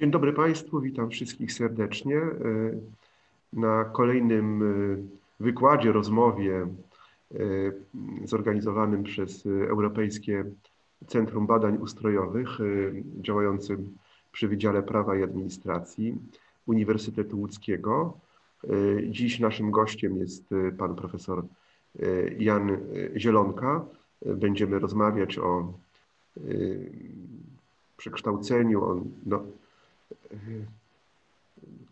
Dzień dobry Państwu, witam wszystkich serdecznie na kolejnym wykładzie, rozmowie zorganizowanym przez Europejskie Centrum Badań Ustrojowych działającym przy Wydziale Prawa i Administracji Uniwersytetu Łódzkiego. Dziś naszym gościem jest pan profesor Jan Zielonka. Będziemy rozmawiać o przekształceniu, o no,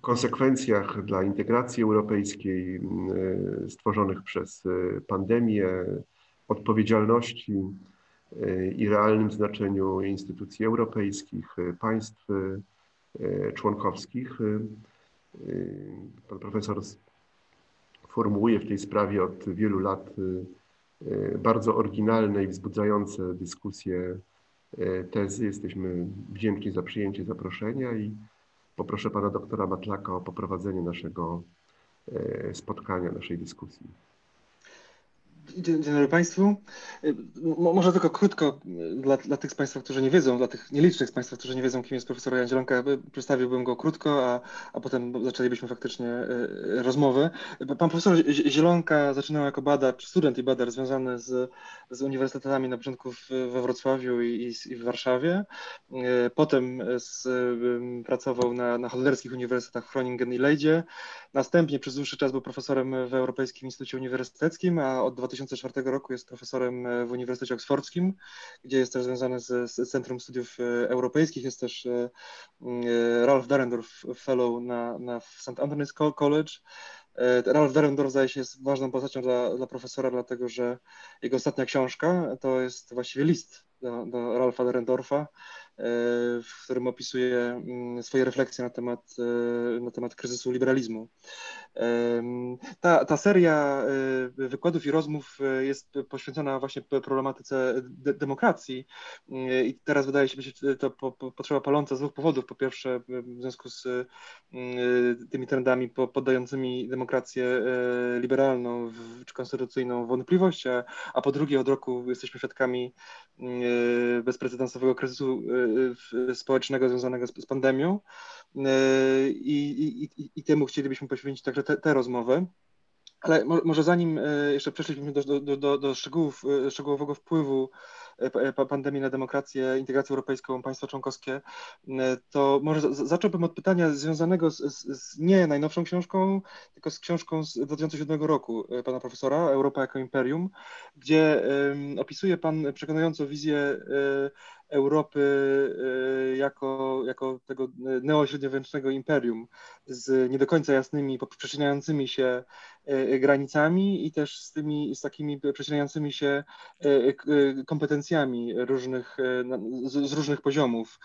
konsekwencjach dla integracji europejskiej stworzonych przez pandemię, odpowiedzialności i realnym znaczeniu instytucji europejskich, państw członkowskich. Pan profesor formułuje w tej sprawie od wielu lat bardzo oryginalne i wzbudzające dyskusje tezy. Jesteśmy wdzięczni za przyjęcie zaproszenia i poproszę pana doktora Matlaka o poprowadzenie naszego spotkania, naszej dyskusji. Dzień, dobry Państwu. Może tylko krótko dla, dla, tych z Państwa, którzy nie wiedzą, dla tych nielicznych z Państwa, którzy nie wiedzą, kim jest profesor Jan Zielonka, przedstawiłbym go krótko, a, a potem zaczęlibyśmy faktycznie rozmowę. Pan profesor Zielonka zaczynał jako badacz, student i badacz związany z, z uniwersytetami na początku we Wrocławiu i, i w Warszawie. Potem z, pracował na, na holenderskich uniwersytetach w Groningen i Leydzie. Następnie przez dłuższy czas był profesorem w Europejskim Instytucie Uniwersyteckim, a od 2004 roku jest profesorem w Uniwersytecie Oksfordzkim, gdzie jest też związany z, z Centrum Studiów Europejskich. Jest też Ralph Darendorf Fellow na, na St. Anthony's College. Ralph Darendorf zdaje się jest ważną postacią dla, dla profesora, dlatego że jego ostatnia książka to jest właściwie list do, do Ralpha Darendorfa, w którym opisuje swoje refleksje na temat, na temat kryzysu liberalizmu. Ta, ta seria wykładów i rozmów jest poświęcona właśnie problematyce de demokracji i teraz wydaje się być to potrzeba paląca z dwóch powodów. Po pierwsze w związku z tymi trendami poddającymi demokrację liberalną czy konstytucyjną wątpliwość, a po drugie od roku jesteśmy świadkami bezprecedensowego kryzysu społecznego związanego z, pandemią i, i, i temu chcielibyśmy poświęcić także tę rozmowę. Ale może zanim jeszcze przeszliśmy do, do, do, do szczegółów, szczegółowego wpływu pandemii na demokrację, integrację europejską, państwa członkowskie, to może zacząłbym od pytania związanego z, z, z, nie najnowszą książką, tylko z książką z 2007 roku pana profesora, Europa jako imperium, gdzie um, opisuje pan przekonująco wizję Europy jako, jako tego neośredniowiecznego imperium z nie do końca jasnymi, przecinającymi się granicami i też z tymi, z takimi przecinającymi się kompetencjami różnych, z, z różnych poziomów.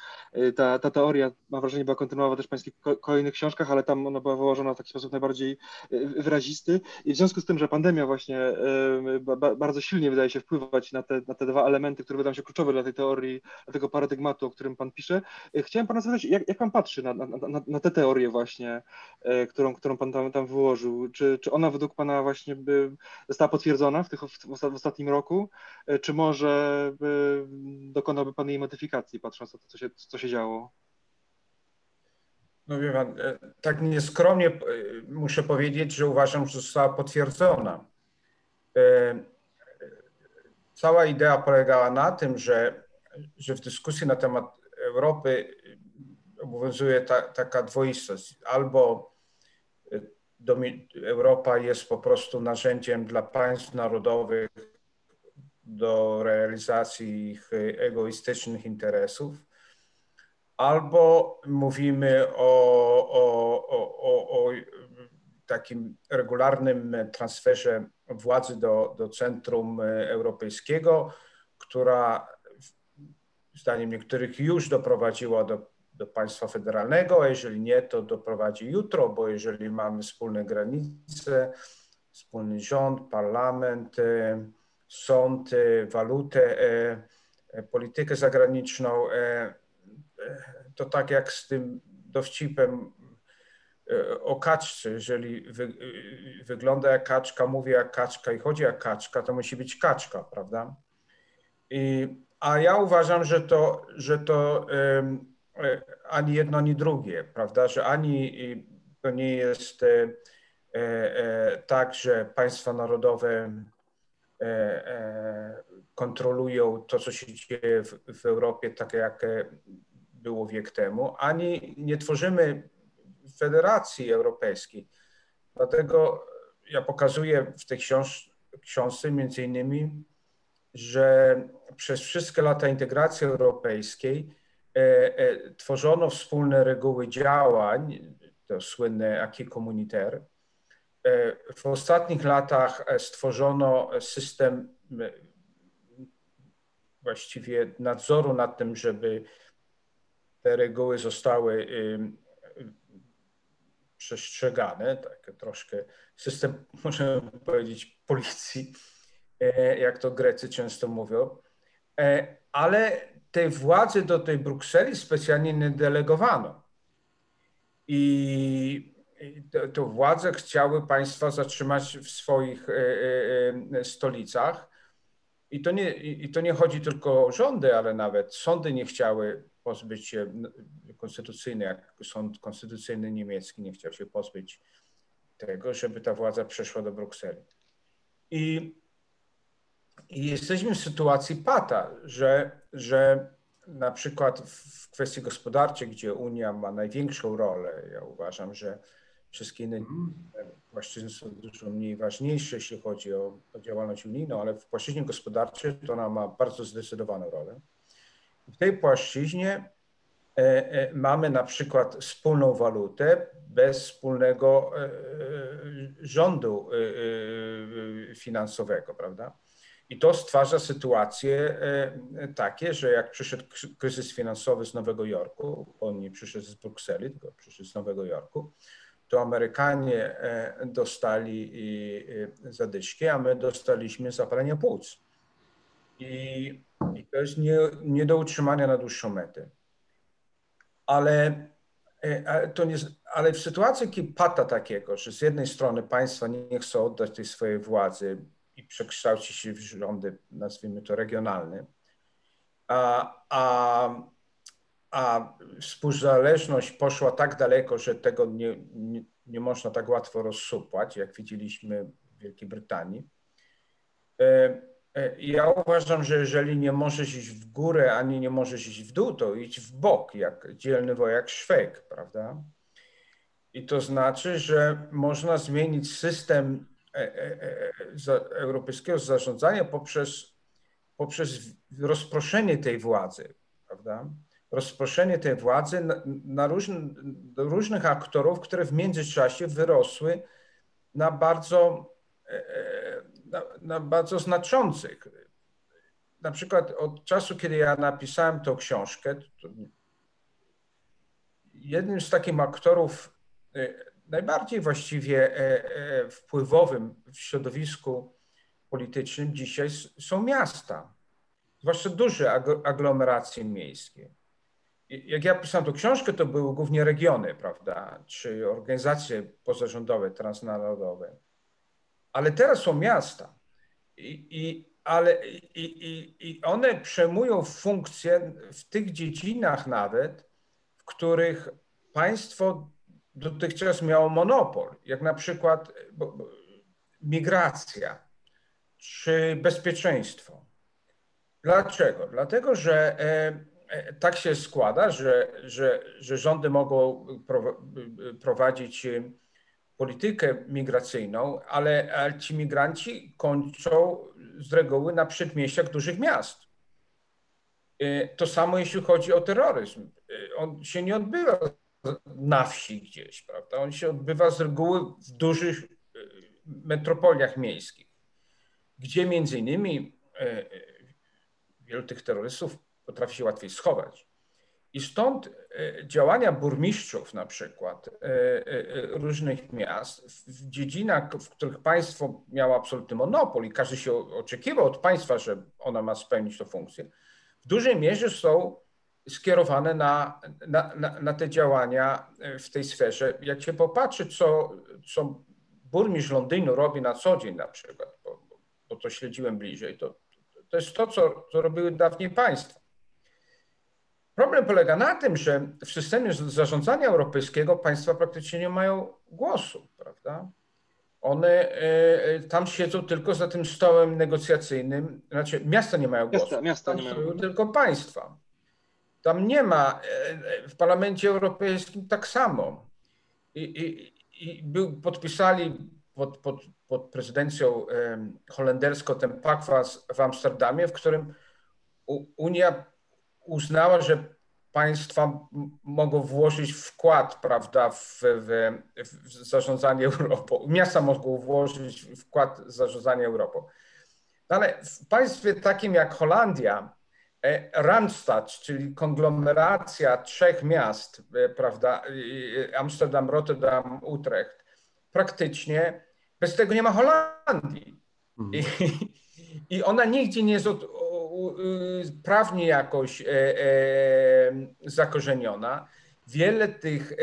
Ta, ta teoria, mam wrażenie, była kontynuowana też w pańskich kolejnych książkach, ale tam ona była wyłożona w taki sposób najbardziej wyrazisty i w związku z tym, że pandemia właśnie bardzo silnie wydaje się wpływać na te, na te dwa elementy, które wydają się kluczowe dla tej teorii tego paradygmatu, o którym Pan pisze. Chciałem Pana zapytać, jak, jak Pan patrzy na, na, na, na tę teorię właśnie, którą, którą Pan tam, tam wyłożył? Czy, czy ona według Pana właśnie by została potwierdzona w, tych, w ostatnim roku, czy może dokonałby Pan jej modyfikacji, patrząc na to, co się, co się działo? No wie pan, tak nieskromnie muszę powiedzieć, że uważam, że została potwierdzona. Cała idea polegała na tym, że że w dyskusji na temat Europy obowiązuje ta, taka dwoistość. Albo Europa jest po prostu narzędziem dla państw narodowych do realizacji ich egoistycznych interesów, albo mówimy o, o, o, o takim regularnym transferze władzy do, do centrum europejskiego, która zdaniem niektórych już doprowadziła do, do państwa federalnego, a jeżeli nie, to doprowadzi jutro, bo jeżeli mamy wspólne granice, wspólny rząd, parlament, e, sąd, e, walutę, e, politykę zagraniczną, to tak jak z tym dowcipem o kaczce, jeżeli wy, wygląda jak kaczka, mówi jak kaczka i chodzi jak kaczka, to musi być kaczka, prawda? I a ja uważam, że to, że to ani jedno, ani drugie, prawda? Że ani to nie jest tak, że państwa narodowe kontrolują to, co się dzieje w, w Europie, tak jak było wiek temu, ani nie tworzymy Federacji Europejskiej. Dlatego ja pokazuję w tej książ książce między innymi, że przez wszystkie lata integracji europejskiej e, e, tworzono wspólne reguły działań, to słynne acquis communautaire. E, w ostatnich latach stworzono system właściwie nadzoru nad tym, żeby te reguły zostały przestrzegane, tak troszkę system, możemy powiedzieć, policji, e, jak to Grecy często mówią, e, ale tej władzy do tej Brukseli specjalnie nie delegowano. I to władze chciały państwa zatrzymać w swoich e, stolicach. I to, nie, I to nie chodzi tylko o rządy, ale nawet sądy nie chciały pozbyć się konstytucyjny, jak sąd konstytucyjny niemiecki nie chciał się pozbyć tego, żeby ta władza przeszła do Brukseli. I, i jesteśmy w sytuacji pata, że, że na przykład w kwestii gospodarczej, gdzie Unia ma największą rolę, ja uważam, że wszystkie inne płaszczyzny są dużo mniej ważniejsze, jeśli chodzi o, o działalność unijną, ale w płaszczyźnie gospodarczej to ona ma bardzo zdecydowaną rolę. W tej płaszczyźnie e, e, mamy na przykład wspólną walutę bez wspólnego e, rządu finansowego, prawda? I to stwarza sytuacje takie, że jak przyszedł kryzys finansowy z Nowego Jorku, on nie przyszedł z Brukseli, tylko przyszedł z Nowego Jorku, to Amerykanie dostali zadyszki, a my dostaliśmy zapalenie płuc. I i to jest nie, nie do utrzymania na dłuższą metę. Ale, e, to nie, ale w sytuacji pata takiego, że z jednej strony państwa nie chcą oddać tej swojej władzy i przekształcić się w rządy, nazwijmy to regionalne, a, a, a współzależność poszła tak daleko, że tego nie, nie, nie można tak łatwo rozsupłać, jak widzieliśmy w Wielkiej Brytanii. E, E, ja uważam, że jeżeli nie możesz iść w górę, ani nie możesz iść w dół, to idź w bok, jak dzielny wojak Szwek, prawda? I to znaczy, że można zmienić system e, europejskiego zarządzania poprzez, poprzez rozproszenie tej władzy, prawda? Rozproszenie tej władzy na, na różny, różnych aktorów, które w międzyczasie wyrosły na bardzo na, na bardzo znaczących. Na przykład od czasu, kiedy ja napisałem tą książkę, jednym z takich aktorów e, najbardziej właściwie e, e, wpływowym w środowisku politycznym dzisiaj są miasta, zwłaszcza duże aglomeracje miejskie. Jak ja pisałem tą książkę, to były głównie regiony, prawda, czy organizacje pozarządowe, transnarodowe. Ale teraz są miasta. I, i, ale i, i, i one przejmują funkcję w tych dziedzinach nawet, w których państwo dotychczas miało monopol, jak na przykład migracja czy bezpieczeństwo. Dlaczego? Dlatego, że e, tak się składa, że, że, że rządy mogą prowadzić politykę migracyjną, ale, ci migranci kończą z reguły na przedmieściach dużych miast. Y, to samo jeśli chodzi o terroryzm. Y, on się nie odbywa na wsi gdzieś, prawda? On się odbywa z reguły w dużych y, metropoliach miejskich, gdzie między innymi wielu tych terrorystów potrafi się łatwiej schować. I stąd e, działania burmistrzów na przykład e, e, różnych miast w dziedzinach, w których państwo miało absolutny monopol i każdy się oczekiwał od państwa, że ona ma spełnić tę funkcję, w dużej mierze są skierowane na, na, na, na te działania w tej sferze. Jak się popatrzy, co, co burmistrz Londynu robi na co dzień na przykład, bo, bo to śledziłem bliżej, to, to jest to, co, co robiły dawniej państwa Problem polega na tym, że w systemie zarządzania europejskiego państwa praktycznie nie mają głosu, prawda? One e, tam siedzą tylko za tym stołem negocjacyjnym, znaczy miasta nie mają głosu, miasta, miasta nie mają. tylko państwa. Tam nie ma, e, w Parlamencie Europejskim tak samo. I, i, i był, podpisali pod, pod, pod prezydencją holenderską ten pakt w Amsterdamie, w którym Unia uznała, że państwa mogą włożyć wkład, prawda, w, w, w, zarządzanie Europą. Miasta mogą włożyć wkład w zarządzanie Europą. No ale w państwie takim jak Holandia, e, Randstad, czyli konglomeracja trzech miast, e, prawda, Amsterdam, Rotterdam, Utrecht, praktycznie bez tego nie ma Holandii. Mhm. I, I ona nigdzie nie jest od, prawnie jakoś e, e, zakorzeniona. Wiele tych e,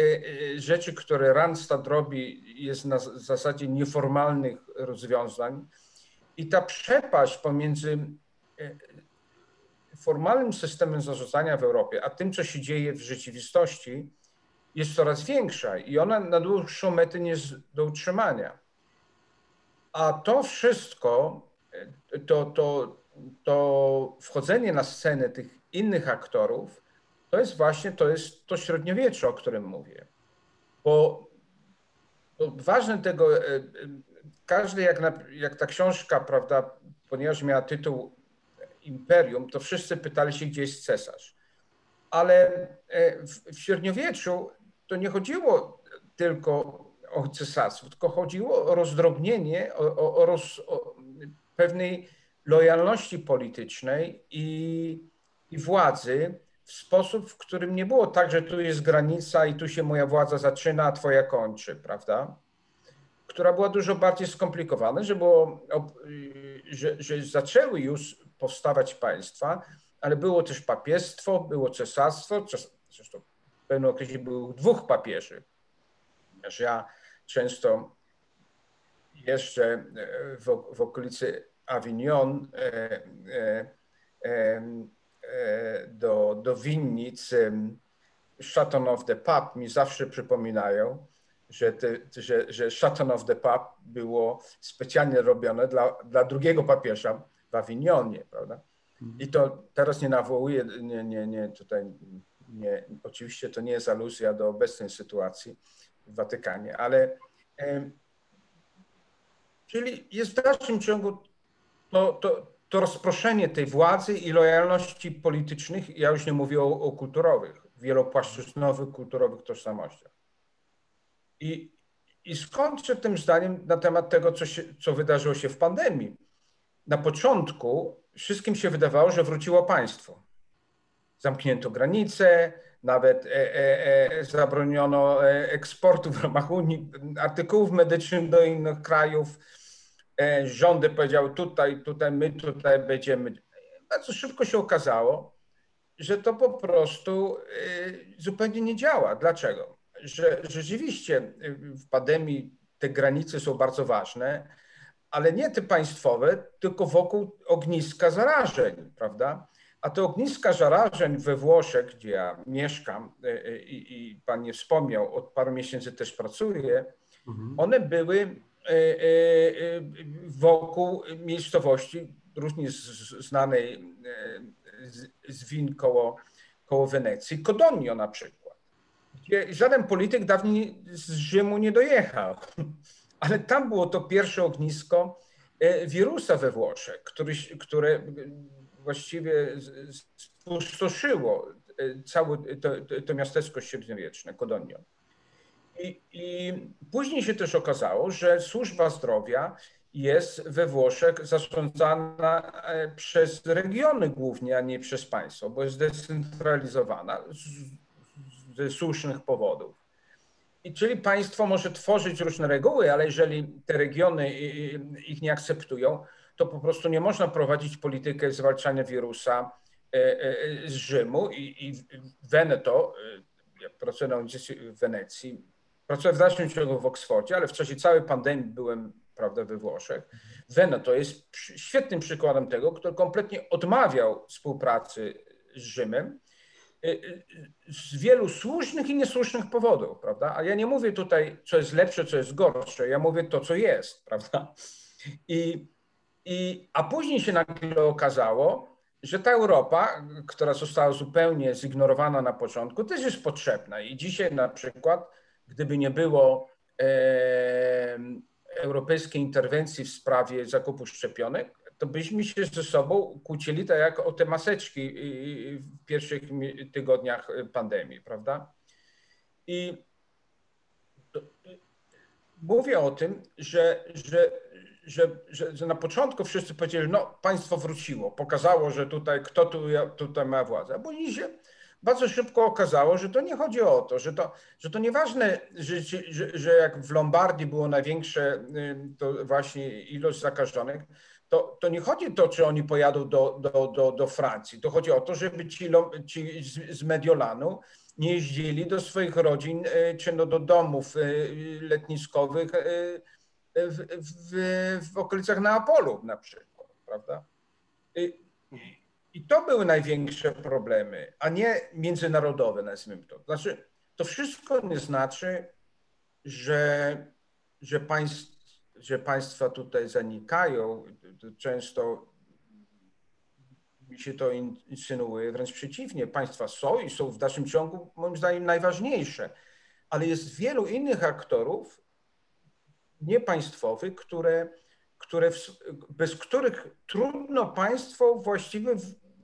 rzeczy, które Randstad robi, jest na zasadzie nieformalnych rozwiązań. I ta przepaść pomiędzy formalnym systemem zarządzania w Europie, a tym, co się dzieje w rzeczywistości, jest coraz większa i ona na dłuższą metę nie jest do utrzymania. A to wszystko, to, to, to wchodzenie na scenę tych innych aktorów, to jest właśnie to, jest to średniowiecze, o którym mówię. Bo, bo ważne tego, e, e, każdy jak, na, jak ta książka, prawda, ponieważ miała tytuł Imperium, to wszyscy pytali się, gdzie jest cesarz. Ale e, w, w średniowieczu to nie chodziło tylko o cesarstwo, tylko chodziło o rozdrobnienie, o, o, o, roz, o pewnej lojalności politycznej i, i władzy w sposób, w którym nie było tak, że tu jest granica i tu się moja władza zaczyna, a twoja kończy, prawda? Która była dużo bardziej skomplikowana, że, było, że, że zaczęły już powstawać państwa, ale było też papiestwo, było cesarstwo, zresztą w pewnym okresie było dwóch papieży. Ja często jeszcze w, w okolicy Avignon e, e, e, do, do winnic Chateau of the Pub mi zawsze przypominają, że, te, że, że of the Pub było specjalnie robione dla, dla drugiego papieża w Avignonie, prawda? I to teraz nie nawołuję, nie, nie, nie, tutaj nie, oczywiście to nie jest aluzja do obecnej sytuacji w Watykanie, ale czyli jest w dalszym ciągu to, to, to rozproszenie tej władzy i lojalności politycznych, ja już nie mówię o, o kulturowych, wielopłaszczyznowych, kulturowych tożsamościach. I, I skończę tym zdaniem na temat tego, co, się, co wydarzyło się w pandemii. Na początku wszystkim się wydawało, że wróciło państwo. Zamknięto granice, nawet e, e, e, zabroniono e, eksportu w ramach Unii artykułów medycznych do innych krajów rządy powiedziały tutaj, tutaj, my tutaj będziemy. Bardzo szybko się okazało, że to po prostu e, zupełnie nie działa. Dlaczego? Że rzeczywiście w pandemii te granice są bardzo ważne, ale nie te państwowe, tylko wokół ogniska zarażeń, prawda? A te ogniska zarażeń we Włoszech, gdzie ja mieszkam e, i, i pan nie wspomniał, od paru miesięcy też pracuję, mhm. one były E, e, e, wokół miejscowości różnie znanej z win koło, koło Wenecji, Codogno na przykład, gdzie żaden polityk dawniej z Rzymu nie dojechał. Ale tam było to pierwsze ognisko wirusa we Włoszech, który, które właściwie spustoszyło całe to, to miasteczko średniowieczne, Codogno. I, I, później się też okazało, że służba zdrowia jest we Włoszech zarządzana e, przez regiony głównie, a nie przez państwo, bo jest zdecentralizowana ze słusznych powodów. I czyli państwo może tworzyć różne reguły, ale jeżeli te regiony ich nie akceptują, to po prostu nie można prowadzić politykę zwalczania wirusa e, e, z Rzymu i, i Veneto, ja pracuję na Uniwersytecie w Wenecji, Pracuję w dalszym ciągu w Oksfordzie, ale w czasie całej pandemii byłem prawda, we Włoszech. Veneto jest świetnym przykładem tego, który kompletnie odmawiał współpracy z Rzymem z wielu słusznych i niesłusznych powodów, prawda? A ja nie mówię tutaj, co jest lepsze, co jest gorsze, ja mówię to, co jest, prawda? I, i, a później się nagle okazało, że ta Europa, która została zupełnie zignorowana na początku, też jest potrzebna. I dzisiaj na przykład, gdyby nie było europejskiej interwencji w sprawie zakupu szczepionek, to byśmy się ze sobą kłócili tak jak o te maseczki w pierwszych tygodniach pandemii, prawda? I mówię o tym, że, że, że, że, na początku wszyscy powiedzieli, no państwo wróciło, pokazało, że tutaj kto tu, tutaj ma władzę, a później się bardzo szybko okazało, że to nie chodzi o to, że to, że to nieważne, że, że, że jak w Lombardii było największe to właśnie ilość zakażonych, to, to nie chodzi o to, czy oni pojadą do, do, do, do Francji. To chodzi o to, żeby ci, ci z Mediolanu nie jeździli do swoich rodzin e, czy no do domów e, letniskowych w, w, w okolicach Neapolu na przykład, prawda? I, to były największe problemy, a nie międzynarodowe, nazwijmy to. Znaczy, to wszystko nie znaczy, że, że państwo że państwa tutaj zanikają, często mi się to insynuuje, wręcz przeciwnie, państwa są i są w dalszym ciągu moim zdaniem najważniejsze, ale jest wielu innych aktorów niepaństwowych, które, które, bez których trudno państwo właściwie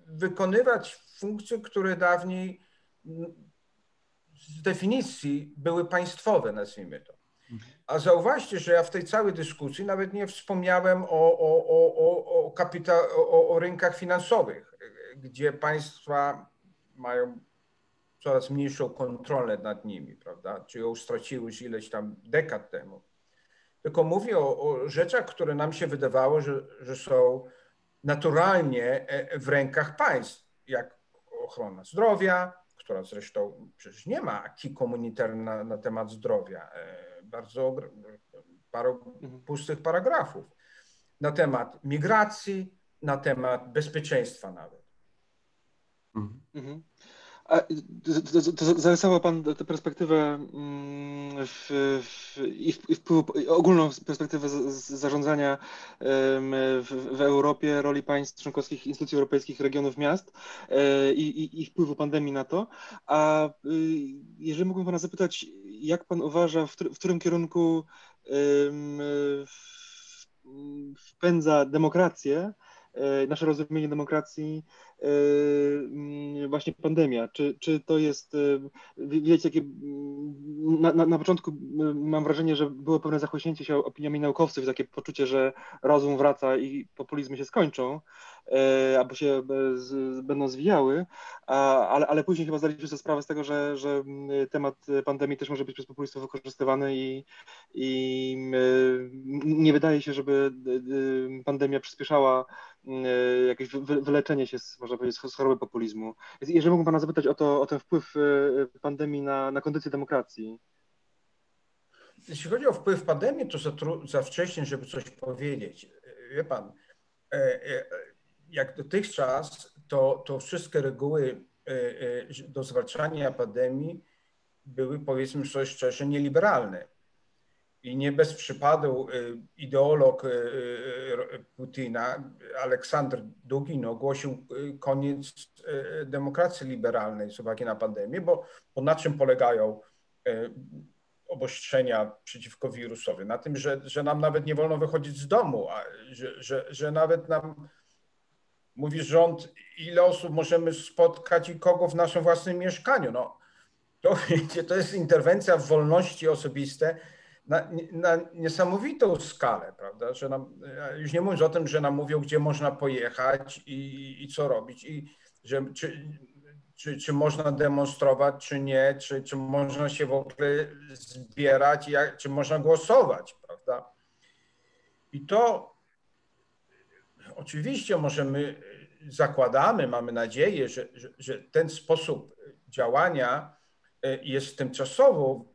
wykonywać funkcje, które dawniej z definicji były państwowe, nazwijmy to. A zauważcie, że ja w tej całej dyskusji nawet nie wspomniałem o, o, o, o, o, kapita, o, o rynkach finansowych, gdzie państwa mają coraz mniejszą kontrolę nad nimi, prawda? Czy ją straciły już ileś tam dekad temu. Tylko mówię o, o rzeczach, które nam się wydawało, że, że są naturalnie e, w rękach państw, jak ochrona zdrowia, która zresztą przecież nie ma aki komunitarny na, na temat zdrowia e, bardzo parę mhm. pustych paragrafów na temat migracji, na temat bezpieczeństwa nawet. Mhm. Zarysował Pan tę perspektywę mm, w, w, i, wpływu, ogólną perspektywę zarządzania w, w, Europie, roli państw członkowskich, instytucji europejskich, regionów, miast e, i, i, i, wpływu pandemii na to. A y, jeżeli mógłbym Pana zapytać, jak Pan uważa, w, w którym kierunku wpędza demokrację, e, nasze rozumienie demokracji właśnie pandemia? Czy, czy to jest, yy, wiecie, jakie, na, na, na, początku yy, mam wrażenie, że było pewne zachłyśnięcie się opiniami naukowców, takie poczucie, że rozum wraca i populizmy się skończą, albo się z, będą zwijały, ale, ale później chyba zdaliśmy sobie sprawę z tego, że, że temat pandemii też może być przez populistów wykorzystywany i, i nie wydaje się, żeby pandemia przyspieszała jakieś wyleczenie się z, można powiedzieć, z choroby populizmu. Jeżeli mógłbym Pana zapytać o, to, o ten wpływ e, pandemii na, na kondycję demokracji. Jeśli chodzi o wpływ pandemii, to za, za wcześnie, żeby coś powiedzieć. Wie Pan, e, e, jak dotychczas, to, to wszystkie reguły do zwalczania pandemii były, powiedzmy sobie szczerze, nieliberalne. I nie bez przypadu y, ideolog Putina, Aleksander Dugin, ogłosił koniec demokracji liberalnej z uwagi na pandemię, bo, bo na czym polegają obostrzenia przeciwko wirusowi? Na tym, że, że nam nawet nie wolno wychodzić z domu, a że, że, że nawet nam mówi rząd, ile osób możemy spotkać i kogo w naszym własnym mieszkaniu. No, to, to jest interwencja w wolności osobiste, na, na, niesamowitą skalę, prawda? Że nam, już nie mówiąc o tym, że nam mówią, gdzie można pojechać i, i co robić, i że, czy, czy, czy można demonstrować, czy nie, czy, czy można się w ogóle zbierać, jak, czy można głosować, prawda? I to oczywiście możemy, zakładamy, mamy nadzieję, że, że, że ten sposób działania jest tymczasowo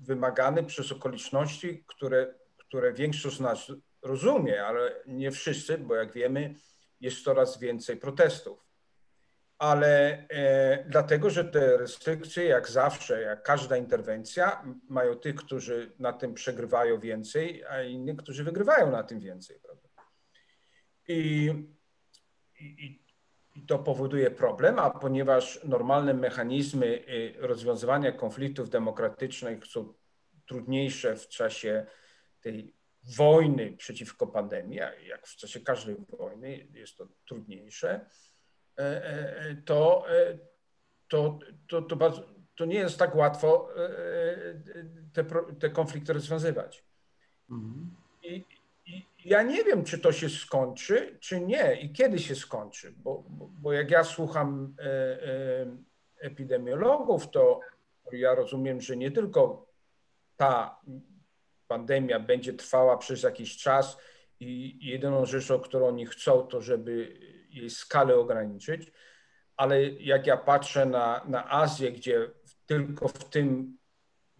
wymagany przez okoliczności, które, które większość z nas rozumie, ale nie wszyscy, bo jak wiemy, jest coraz więcej protestów. ale e, dlatego, że te restrykcje, jak zawsze, jak każda interwencja, mają tych, którzy na tym przegrywają więcej, a innych, którzy wygrywają na tym więcej. Prawda? I, i, I to powoduje problem, a ponieważ normalne mechanizmy y, rozwiązywania konfliktów demokratycznych są trudniejsze w czasie tej wojny przeciwko pandemii, jak w czasie każdej wojny jest to trudniejsze, e, e, to, e, to, to, to, bardzo, to nie jest tak łatwo te, te konflikty rozwiązywać. Mhm. Ja nie wiem, czy to się skończy, czy nie i kiedy się skończy, bo, bo, bo jak ja słucham epidemiologów, to ja rozumiem, że nie tylko ta pandemia będzie trwała przez jakiś czas i jedyną rzeczą, którą oni chcą, to żeby jej skalę ograniczyć. Ale jak ja patrzę na, na Azję, gdzie tylko w tym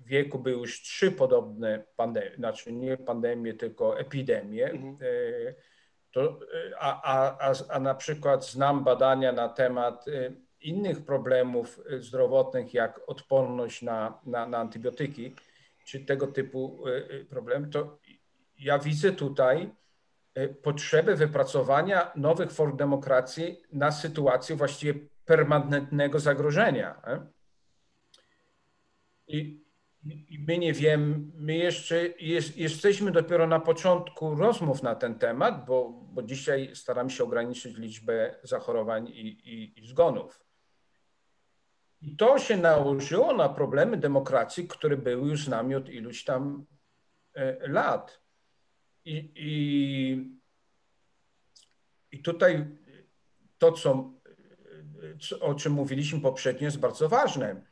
wieku były już trzy podobne pandemie, znaczy nie pandemie, tylko epidemie, mhm. E, to, a, a, a, a na przykład znam badania na temat e, innych problemów zdrowotnych, jak odporność na, na, na antybiotyki, czy tego typu e, e, problemy, to ja widzę tutaj e, potrzebę wypracowania nowych form demokracji na sytuację właściwie permanentnego zagrożenia. I my nie wiemy, my jeszcze jest, jesteśmy dopiero na początku rozmów na ten temat, bo, bo dzisiaj staramy się ograniczyć liczbę zachorowań i, i, i zgonów. I to się nałożyło na problemy demokracji, które były już z nami od iluś tam e, lat. I, i, i tutaj to, co, o czym mówiliśmy poprzednio, jest bardzo ważne,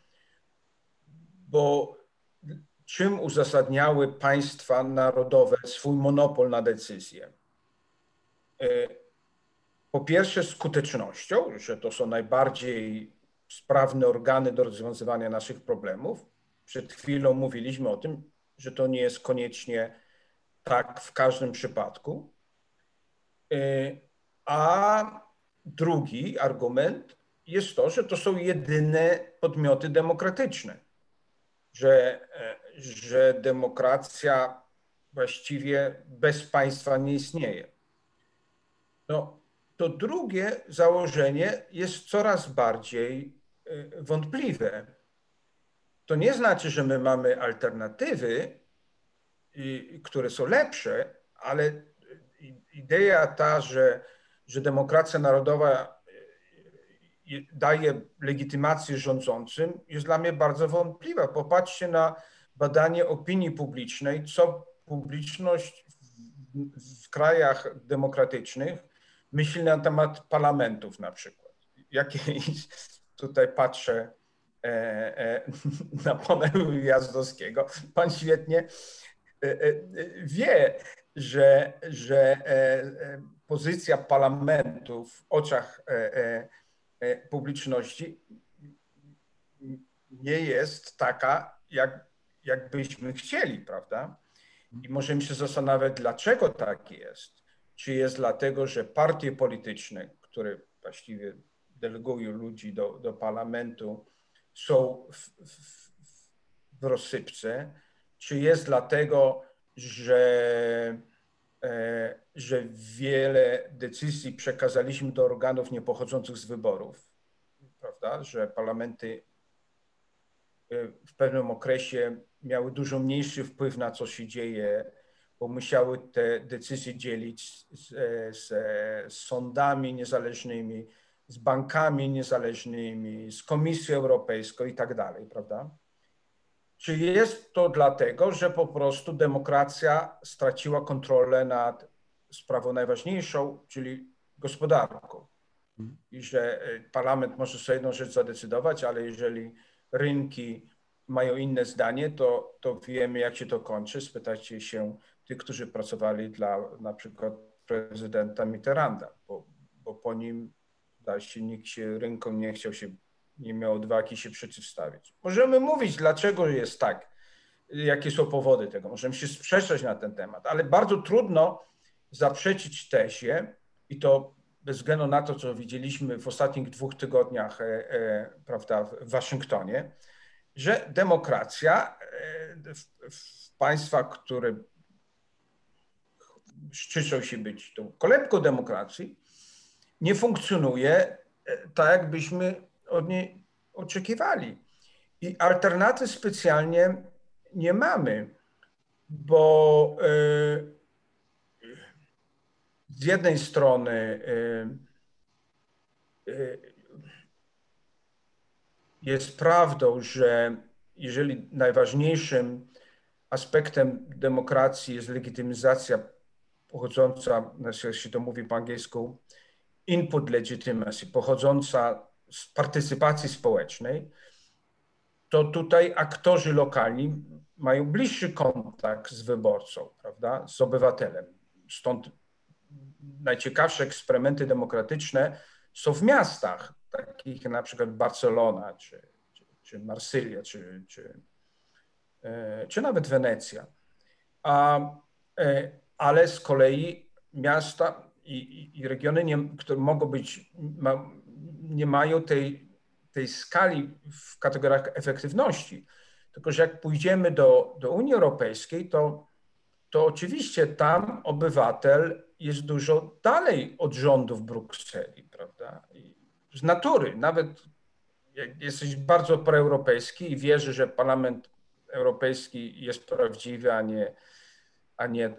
bo czym uzasadniały państwa narodowe swój monopol na decyzje? E, po pierwsze, skutecznością, że to są najbardziej sprawne organy do rozwiązywania naszych problemów. Przed chwilą mówiliśmy o tym, że to nie jest koniecznie tak w każdym przypadku. Y, a drugi argument jest to, że to są jedyne podmioty demokratyczne, że, e, że demokracja właściwie bez państwa nie istnieje. No, to drugie założenie jest coraz bardziej Y, wątpliwe. To nie znaczy, że my mamy alternatywy, które są lepsze, ale idea ta, że, że demokracja narodowa y, daje legitymację rządzącym, jest dla mnie bardzo wątpliwa. Popatrzcie na badanie opinii publicznej, co publiczność w, w krajach demokratycznych myśli na temat parlamentów na przykład. Jakie tutaj patrzę e, e, na pana Jazdowskiego. Pan świetnie e, wie, że, że pozycja parlamentu w oczach publiczności nie jest taka, jak, jak byśmy chcieli, prawda? I możemy się zastanawiać, dlaczego tak jest. Czy jest dlatego, że partie polityczne, które właściwie delegują ludzi do, do parlamentu, są w, w, w rozsypce, czy jest dlatego, że, e, że wiele decyzji przekazaliśmy do organów niepochodzących z wyborów, prawda, że parlamenty w pewnym okresie miały dużo mniejszy wpływ na co się dzieje, bo musiały te decyzje dzielić z, z, z sądami niezależnymi, z bankami niezależnymi, z Komisją Europejską i tak dalej, prawda? Czy jest to dlatego, że po prostu demokracja straciła kontrolę nad sprawą najważniejszą, czyli gospodarką? I że e, parlament może sobie jedną rzecz zadecydować, ale jeżeli rynki mają inne zdanie, to, to wiemy, jak się to kończy. Spytajcie się tych, którzy pracowali dla na przykład prezydenta Mitterranda, bo, bo po nim się nikt się ręką nie chciał się, nie miał odwagi się przeciwstawić. Możemy mówić, dlaczego jest tak, jakie są powody tego, możemy się sprzeczać na ten temat, ale bardzo trudno zaprzeczyć tezie i to bez względu na to, co widzieliśmy w ostatnich dwóch tygodniach prawda, w Waszyngtonie, że demokracja w, w państwach, które szczycą się być tą kolebką demokracji, nie funkcjonuje tak, jakbyśmy od niej oczekiwali. I alternatyw specjalnie nie mamy, bo y, z jednej strony y, y, jest prawdą, że jeżeli najważniejszym aspektem demokracji jest legitymizacja pochodząca, jak się to mówi po angielsku, input legitimacy, pochodząca z partycypacji społecznej, to tutaj aktorzy lokalni mają bliższy kontakt z wyborcą, prawda, z obywatelem. Stąd najciekawsze eksperymenty demokratyczne są w miastach, takich jak na przykład Barcelona, czy, czy, czy Marsylia, czy, czy, e, czy nawet Wenecja. A, e, ale z kolei miasta i, i, regiony, nie, które mogą być, ma, nie mają tej, tej skali w kategoriach efektywności. Tylko, że jak pójdziemy do, do Unii Europejskiej, to, to oczywiście tam obywatel jest dużo dalej od rządów Brukseli, prawda? I z natury, nawet jak jesteś bardzo proeuropejski i wierzy, że Parlament Europejski jest prawdziwy, a nie, a nie e,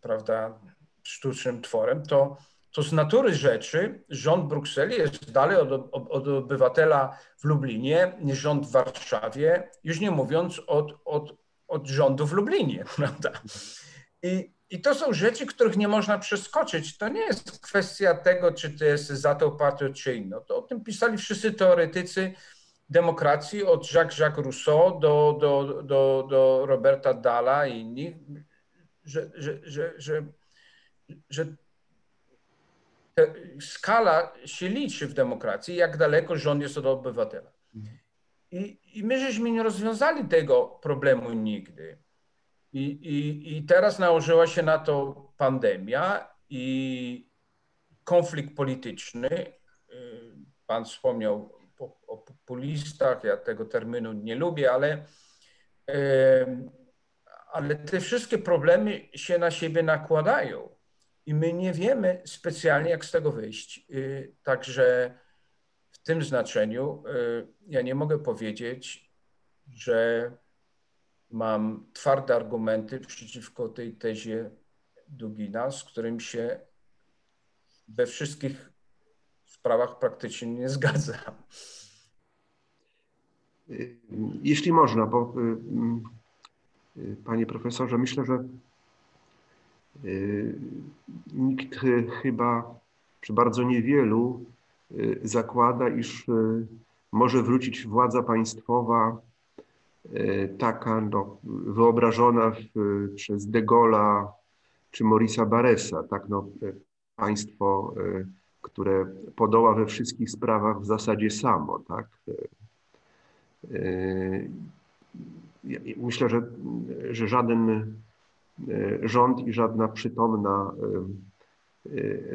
prawda, sztucznym tworem, to to z natury rzeczy rząd Brukseli jest dalej od, od, obywatela w Lublinie niż rząd w Warszawie, już nie mówiąc od, od, od rządu w Lublinie, prawda? I, I to są rzeczy, których nie można przeskoczyć. To nie jest kwestia tego, czy to jest za tą partią, czy inną. To o tym pisali wszyscy teoretycy demokracji, od Jacques-Jacques Rousseau do, do, do, do Roberta Dalla i innych, że, że, że, że, że skala się liczy w demokracji, jak daleko rząd jest od obywatela. I, I my żeśmy nie rozwiązali tego problemu nigdy. I, i, I teraz nałożyła się na to pandemia i konflikt polityczny. Y, pan wspomniał o populistach, ja tego terminu nie lubię, ale, ale te wszystkie problemy się na siebie nakładają i my nie wiemy specjalnie, jak z tego wyjść. Y, także w tym znaczeniu y, ja nie mogę powiedzieć, że mam twarde argumenty przeciwko tej tezie Dugina, z którym się we wszystkich sprawach praktycznie nie zgadzam. Jeśli można, bo y, panie profesorze, myślę, że Y, nikt chyba, czy bardzo niewielu, y, zakłada, iż y, może wrócić władza państwowa taka no, wyobrażona w, przez De Gaulle'a czy Maurice'a Barresa, tak no, państwo, które podoła we wszystkich sprawach w zasadzie samo, tak. Myślę, że, że żaden rząd i żadna przytomna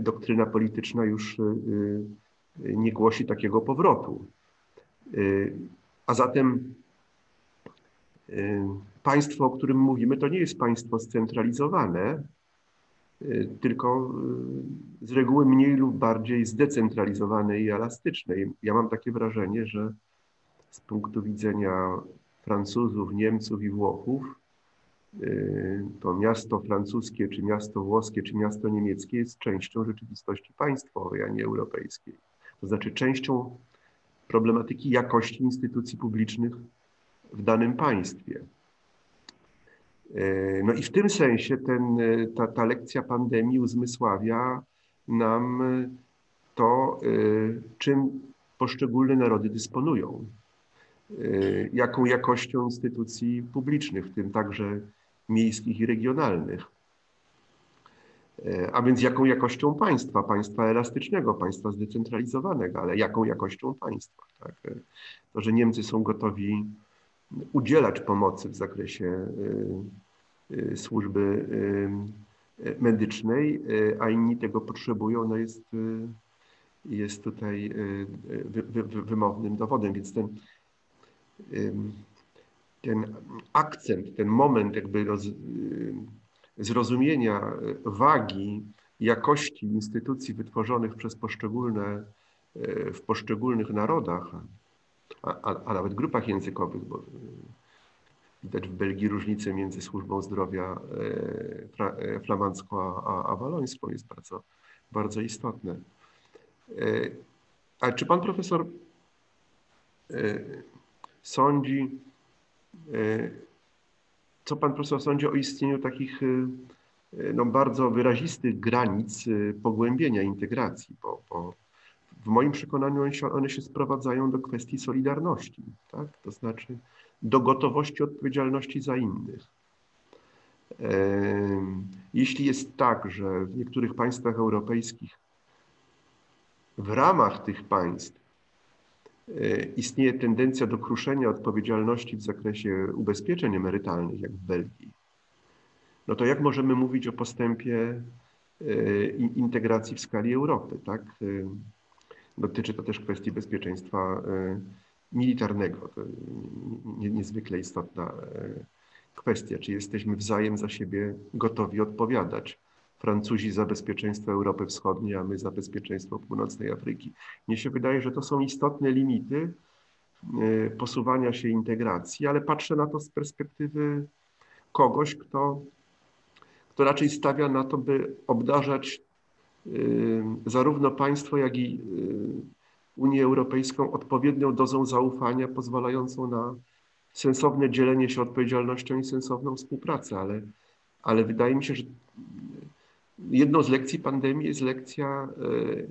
doktryna polityczna już nie głosi takiego powrotu. A zatem państwo, o którym mówimy, to nie jest państwo scentralizowane, tylko z reguły mniej lub bardziej zdecentralizowane i elastyczne. Ja mam takie wrażenie, że z punktu widzenia Francuzów, Niemców i Włochów, Y, to miasto francuskie, czy miasto włoskie, czy miasto niemieckie jest częścią rzeczywistości państwowej, a nie europejskiej. To znaczy częścią problematyki jakości instytucji publicznych w danym państwie. Y, no i w tym sensie ten, ta, ta lekcja pandemii uzmysławia nam to, y, czym poszczególne narody dysponują, jaką jakością instytucji publicznych, w tym także miejskich i regionalnych. E, a więc jaką jakością państwa, państwa elastycznego, państwa zdecentralizowanego, ale jaką jakością państwa. Tak? E, to, że Niemcy są gotowi udzielać pomocy w zakresie e, służby medycznej, a inni tego potrzebują, no jest jest tutaj wy, wy, wymownym dowodem, więc ten, ten akcent, ten moment jakby roz, zrozumienia wagi jakości instytucji wytworzonych przez poszczególne, w poszczególnych narodach, a, a, a nawet grupach językowych, bo widać w Belgii różnicę między służbą zdrowia e, flamandzką a, a walońską jest bardzo, bardzo istotne. A czy pan profesor sądzi, co pan profesor sądzi o istnieniu takich no, bardzo wyrazistych granic pogłębienia integracji, bo, bo w moim przekonaniu one się, one się sprowadzają do kwestii solidarności, tak? to znaczy do gotowości odpowiedzialności za innych. Jeśli jest tak, że w niektórych państwach europejskich w ramach tych państw e, istnieje tendencja do kruszenia odpowiedzialności w zakresie ubezpieczeń emerytalnych, jak w Belgii, no to jak możemy mówić o postępie e, integracji w skali Europy, tak? Dotyczy to też kwestii bezpieczeństwa militarnego. To niezwykle istotna kwestia, czy jesteśmy wzajem za siebie gotowi odpowiadać. Francuzi za bezpieczeństwo Europy Wschodniej, a my za bezpieczeństwo północnej Afryki. Mnie się wydaje, że to są istotne limity e, posuwania się integracji, ale patrzę na to z perspektywy kogoś, kto, kto raczej stawia na to, by obdarzać zarówno państwo, jak i e, Unię Europejską odpowiednią dozą zaufania, pozwalającą na sensowne dzielenie się odpowiedzialnością i sensowną współpracę, ale, ale wydaje mi się, że jedną z lekcji pandemii jest lekcja e,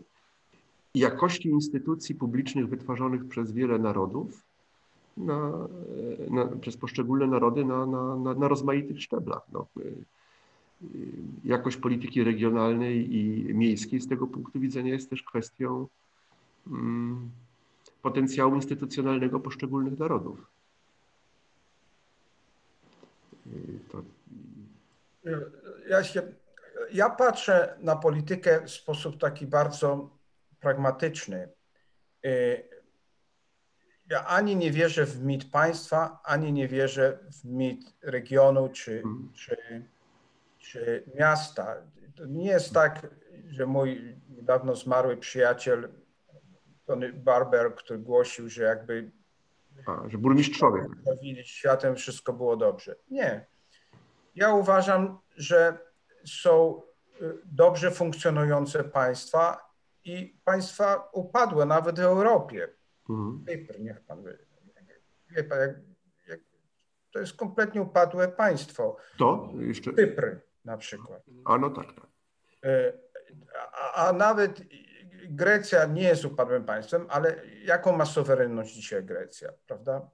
jakości instytucji publicznych wytwarzanych przez wiele narodów, na, na, przez poszczególne narody na, na, rozmaitych szczeblach. No, jakość polityki regionalnej i miejskiej z tego punktu widzenia jest też kwestią mm, potencjału instytucjonalnego poszczególnych narodów. To... Ja się ja patrzę na politykę w sposób taki bardzo pragmatyczny. Y, ja ani nie wierzę w mit państwa, ani nie wierzę w mit regionu czy, mhm. czy, czy miasta. To nie jest tak, że mój niedawno zmarły przyjaciel Tony Barber, który głosił, że jakby A, że burmistrzowie światem wszystko było dobrze. Nie. Ja uważam, że są y, dobrze funkcjonujące państwa i państwa upadłe, nawet w Europie. Mhm. Cypr, niech pan wie. wie pan, jak, jak, to jest kompletnie upadłe państwo. To jeszcze. Cypr na przykład. A no tak, tak. Y, a, a nawet Grecja nie jest upadłym państwem, ale jaką ma suwerenność dzisiaj Grecja, prawda?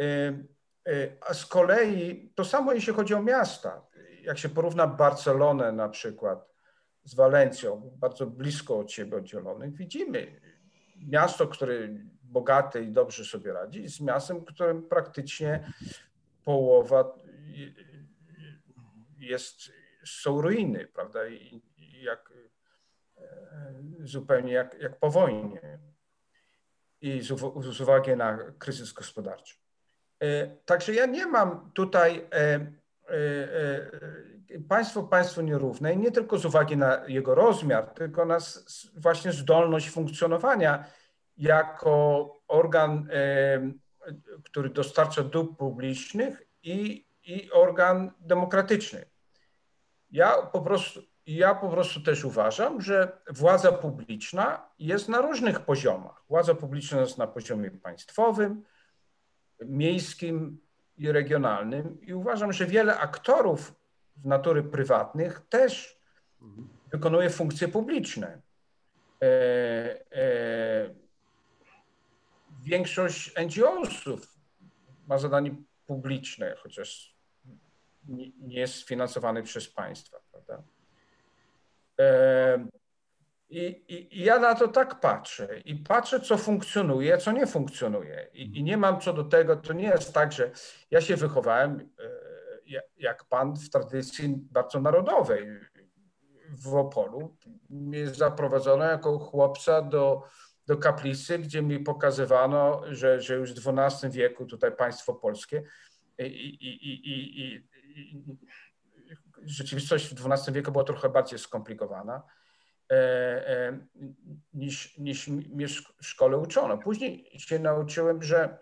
Y, a z kolei to samo jeśli chodzi o miasta jak się porówna Barcelonę na przykład z Walencją, bardzo blisko od siebie oddzielonych, widzimy miasto, które bogate i dobrze sobie radzi, z miastem, którym praktycznie połowa jest, są ruiny, prawda? I, jak, zupełnie jak, jak po wojnie i z, z uwagi na kryzys gospodarczy. E, także ja nie mam tutaj e, E, e, państwo państwo nierówne nie tylko z uwagi na jego rozmiar, tylko na właśnie zdolność funkcjonowania jako organ, e, który dostarcza dóbr publicznych i, i organ demokratyczny. Ja po prostu ja po prostu też uważam, że władza publiczna jest na różnych poziomach. Władza publiczna jest na poziomie państwowym, miejskim, i regionalnym i uważam, że wiele aktorów z natury prywatnych też wykonuje funkcje publiczne. E, e, większość NGO-sów ma zadanie publiczne, chociaż nie, jest sfinansowany przez państwa. Prawda? E, i, I, ja na to tak patrzę i patrzę, co funkcjonuje, co nie funkcjonuje. I, I, nie mam co do tego, to nie jest tak, że ja się wychowałem e, jak pan w tradycji bardzo narodowej. w Opolu. Mnie zaprowadzono jako chłopca do, do kaplicy, gdzie mi pokazywano, że, że już w XII wieku tutaj państwo polskie i, i, i, i rzeczywistość w XII wieku była trochę bardziej skomplikowana e, e, niż, niż mnie w szkole uczono. Później się nauczyłem, że,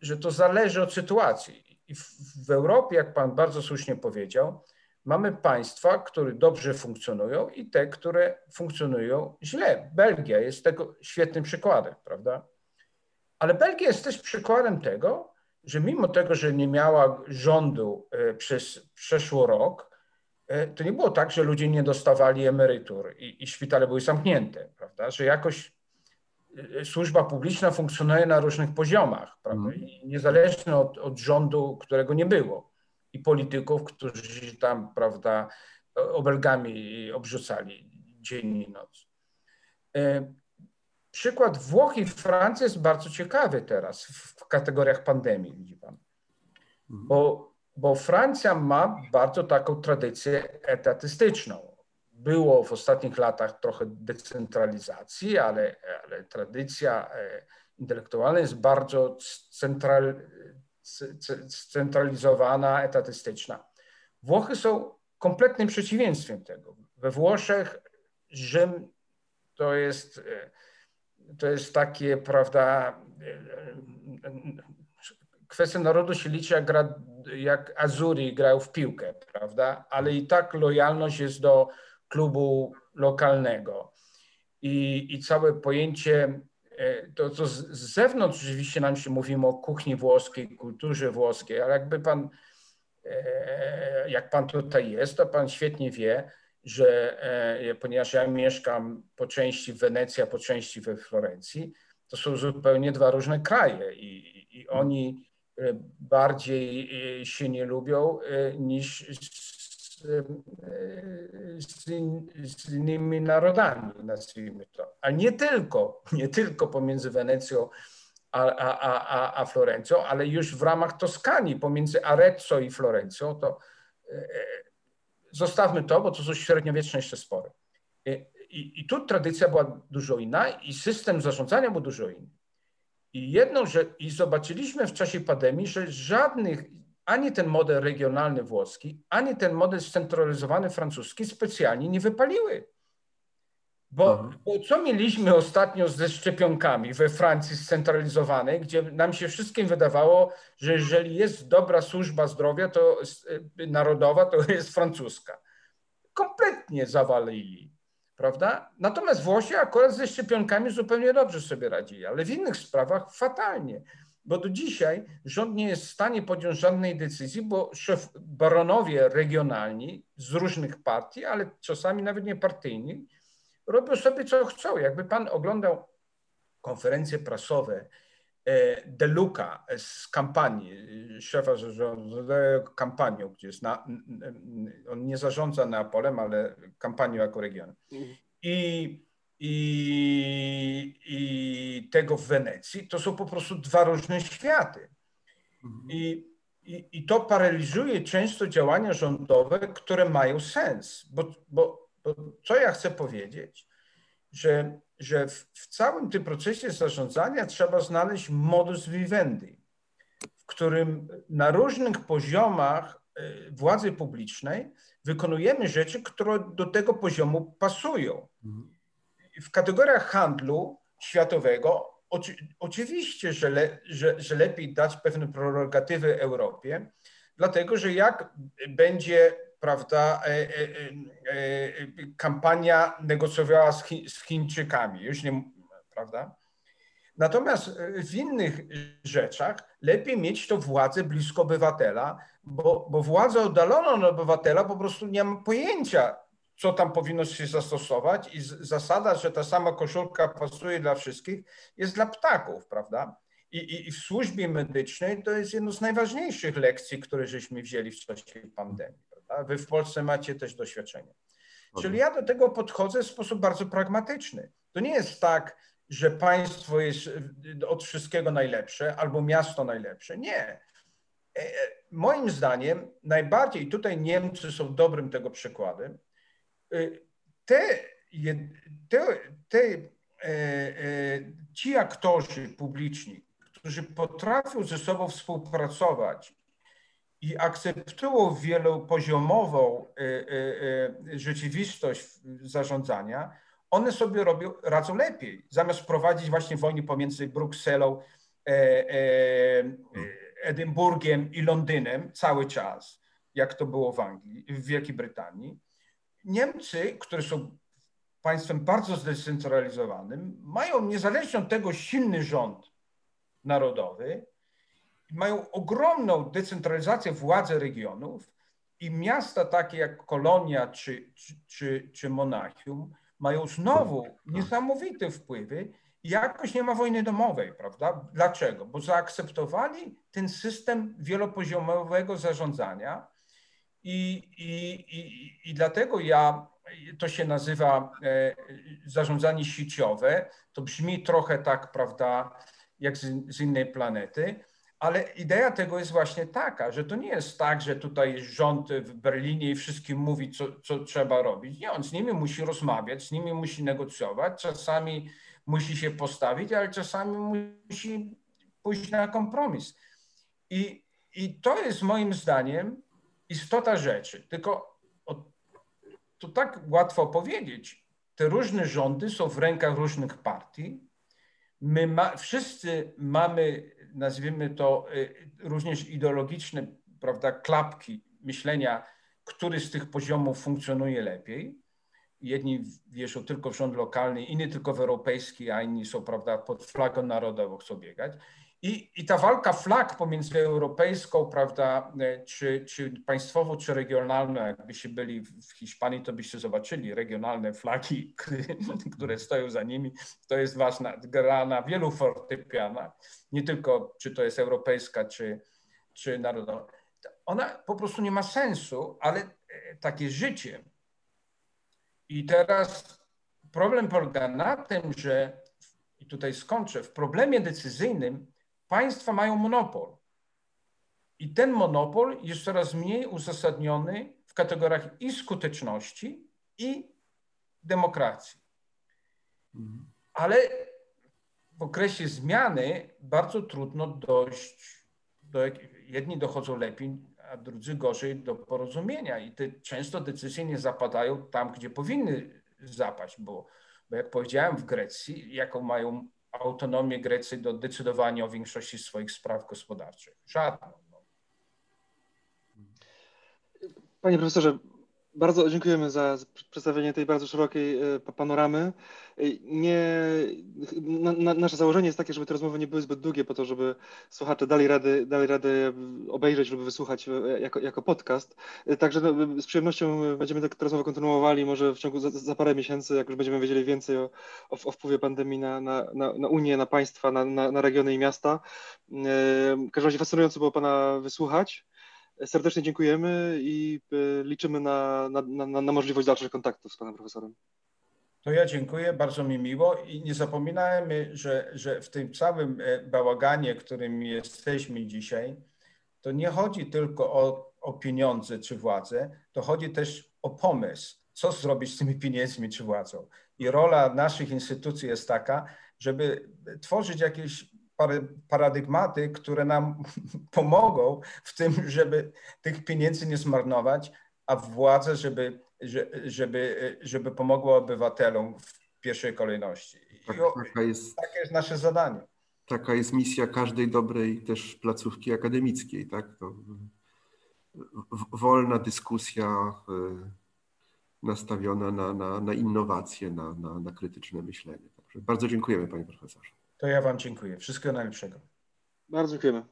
że to zależy od sytuacji. I w, w Europie, jak pan bardzo słusznie powiedział, mamy państwa, które dobrze funkcjonują i te, które funkcjonują źle. Belgia jest tego świetnym przykładem, prawda? Ale Belgia jest też przykładem tego, że mimo tego, że nie miała rządu e, przez przeszły rok, e, to nie było tak, że ludzie nie dostawali emerytur i, i szpitale były zamknięte, prawda? Że jakoś e, służba publiczna funkcjonuje na różnych poziomach, prawda? Mm. niezależnie od, od rządu, którego nie było i polityków, którzy tam, prawda, obelgami obrzucali dzień i noc. Przykład Włoch i Francji jest bardzo ciekawy teraz w kategoriach pandemii, widzi pan. Mhm. Bo, bo Francja ma bardzo taką tradycję etatystyczną. Było w ostatnich latach trochę decentralizacji, ale, ale tradycja e, intelektualna jest bardzo central, scentralizowana, etatystyczna. Włochy są kompletnym przeciwieństwem tego. We Włoszech Rzym to jest e, to jest takie, prawda, kwestia narodu się liczy jak, jak Azuri grają w piłkę, prawda, ale i tak lojalność jest do klubu lokalnego. I, i całe pojęcie, e, to, to z, z zewnątrz oczywiście nam się mówimy o kuchni włoskiej, kulturze włoskiej, ale jakby pan, e, jak pan tutaj jest, to pan świetnie wie, że e, ponieważ ja mieszkam po części w Wenecji, a po części we Florencji, to są zupełnie dwa różne kraje i, i oni e, bardziej e, się nie lubią niż z, z, z innymi narodami, nazwijmy to. A nie tylko, nie tylko pomiędzy Wenecją a, a, a, a Florencją, ale już w ramach Toskanii, pomiędzy Arezzo i Florencją, to zostawmy to, bo to są średniowieczne jeszcze spory. I, I, tu tradycja była dużo inna i system zarządzania był dużo inny. I jedną, że i zobaczyliśmy w czasie pandemii, że żadnych, ani ten model regionalny włoski, ani ten model scentralizowany francuski specjalnie nie wypaliły. Bo, bo, co mieliśmy ostatnio ze szczepionkami we Francji scentralizowanej, gdzie nam się wszystkim wydawało, że jeżeli jest dobra służba zdrowia to y, narodowa, to jest francuska. Kompletnie zawalili, prawda? Natomiast Włosi akurat ze szczepionkami zupełnie dobrze sobie radzili, ale w innych sprawach fatalnie. Bo do dzisiaj rząd nie jest w stanie podjąć żadnej decyzji, bo szef, baronowie regionalni z różnych partii, ale czasami nawet nie partyjni, robią sobie co chcą. Jakby pan oglądał konferencje prasowe e, De Luca z kampanii, szefa zarządza kampanią, gdzie jest na, on nie zarządza Neapolem, ale kampanią jako region. Mhm. I, i, I tego w Wenecji, to są po prostu dwa różne światy. Mhm. I, i, I to paraliżuje często działania rządowe, które mają sens, bo, bo bo co ja chcę powiedzieć, że, że w, w całym tym procesie zarządzania trzeba znaleźć modus vivendi, w którym na różnych poziomach y, władzy publicznej wykonujemy rzeczy, które do tego poziomu pasują. W kategoriach handlu światowego oczy, oczywiście, że, le, że, że lepiej dać pewne prerogatywy Europie, dlatego że jak będzie prawda, e, e, e, kampania negocjowała z, Chi, z Chińczykami, już nie, prawda? Natomiast w innych rzeczach lepiej mieć to władzę blisko obywatela, bo, bo władzę oddaloną od obywatela po prostu nie ma pojęcia, co tam powinno się zastosować i zasada, że ta sama koszulka pasuje dla wszystkich, jest dla ptaków, prawda? I, i, I, w służbie medycznej to jest jedno z najważniejszych lekcji, które żeśmy wzięli w czasie pandemii. A wy w Polsce macie też doświadczenie. Czyli ja do tego podchodzę w sposób bardzo pragmatyczny. To nie jest tak, że państwo jest od wszystkiego najlepsze albo miasto najlepsze. Nie. E, moim zdaniem najbardziej, tutaj Niemcy są dobrym tego przykładem, te, te, te, ci aktorzy publiczni, którzy potrafią ze sobą współpracować i akceptują wielopoziomową rzeczywistość zarządzania, one sobie robią, radzą lepiej. Zamiast prowadzić właśnie wojny pomiędzy Brukselą, e, e, Edynburgiem i Londynem cały czas, jak to było w Anglii, w Wielkiej Brytanii, Niemcy, które są państwem bardzo zdecentralizowanym, mają niezależnie od tego silny rząd narodowy, mają ogromną decentralizację władzy regionów i miasta takie jak Kolonia czy, czy, czy, czy Monachium mają znowu niesamowite wpływy i jakoś nie ma wojny domowej, prawda? Dlaczego? Bo zaakceptowali ten system wielopoziomowego zarządzania i, i, i, i dlatego ja, to się nazywa e, zarządzanie sieciowe, to brzmi trochę tak, prawda, jak z, z innej planety, ale idea tego jest właśnie taka, że to nie jest tak, że tutaj rząd w Berlinie i wszystkim mówi, co, co trzeba robić. Nie, on z nimi musi rozmawiać, z nimi musi negocjować, czasami musi się postawić, ale czasami musi pójść na kompromis. I, i to jest moim zdaniem istota rzeczy. Tylko to tak łatwo powiedzieć. Te różne rządy są w rękach różnych partii. My ma, wszyscy mamy nazwijmy to, y, również ideologiczne, prawda, klapki myślenia, który z tych poziomów funkcjonuje lepiej. Jedni wierzą tylko w rząd lokalny, inni tylko w europejski, a inni są, prawda, pod flagą narodową chcą biegać. I, I ta walka flag pomiędzy europejską, prawda, y, czy, czy państwową, czy regionalną, jakbyście byli w Hiszpanii, to byście zobaczyli regionalne flagi, które stoją za nimi. To jest ważna gra na wielu fortepianach nie tylko czy to jest europejska, czy, czy narodowa. Ona po prostu nie ma sensu, ale e, takie życie. I teraz problem polega na tym, że, i tutaj skończę, w problemie decyzyjnym państwa mają monopol. I ten monopol jest coraz mniej uzasadniony w kategoriach i skuteczności, i demokracji. Ale w okresie zmiany bardzo trudno dojść do, jedni dochodzą lepiej, a drudzy gorzej do porozumienia i te często decyzje nie zapadają tam, gdzie powinny zapaść, bo, bo jak powiedziałem w Grecji, jaką mają autonomię Grecy do decydowania o większości swoich spraw gospodarczych? Żadną. No. Panie profesorze, bardzo dziękujemy za przedstawienie tej bardzo szerokiej e, panoramy. E, nie, na, na, nasze założenie jest takie, żeby te rozmowy nie były zbyt długie, po to, żeby słuchacze dali rady, dali rady obejrzeć lub wysłuchać e, jako, jako podcast. Także no, z przyjemnością będziemy tę rozmowę kontynuowali, może w ciągu za, za, parę miesięcy, jak już będziemy wiedzieli więcej o, o, o wpływie pandemii na, na, na, na Unię, na państwa, na, na, regiony i miasta. W każdym razie fascynująco było Pana wysłuchać. Serdecznie dziękujemy i e, liczymy na, na, na, na możliwość dalszych kontaktów z panem profesorem. To ja dziękuję, bardzo mi miło i nie zapominajmy, że, że w tym całym e, bałaganie, którym jesteśmy dzisiaj, to nie chodzi tylko o, o pieniądze czy władzę, to chodzi też o pomysł, co zrobić z tymi pieniędzmi czy władzą. I rola naszych instytucji jest taka, żeby tworzyć jakieś paradygmaty, które nam pomogą w tym, żeby tych pieniędzy nie zmarnować, a władze, żeby, żeby, żeby pomogła obywatelom w pierwszej kolejności. Tak, taka jest, takie jest nasze zadanie. Taka jest misja każdej dobrej też placówki akademickiej, tak? To wolna dyskusja e, nastawiona na, na, na innowacje, na, na, na krytyczne myślenie. Także bardzo dziękujemy panie profesorze. To ja Wam dziękuję. Wszystkiego najlepszego. Bardzo dziękujemy.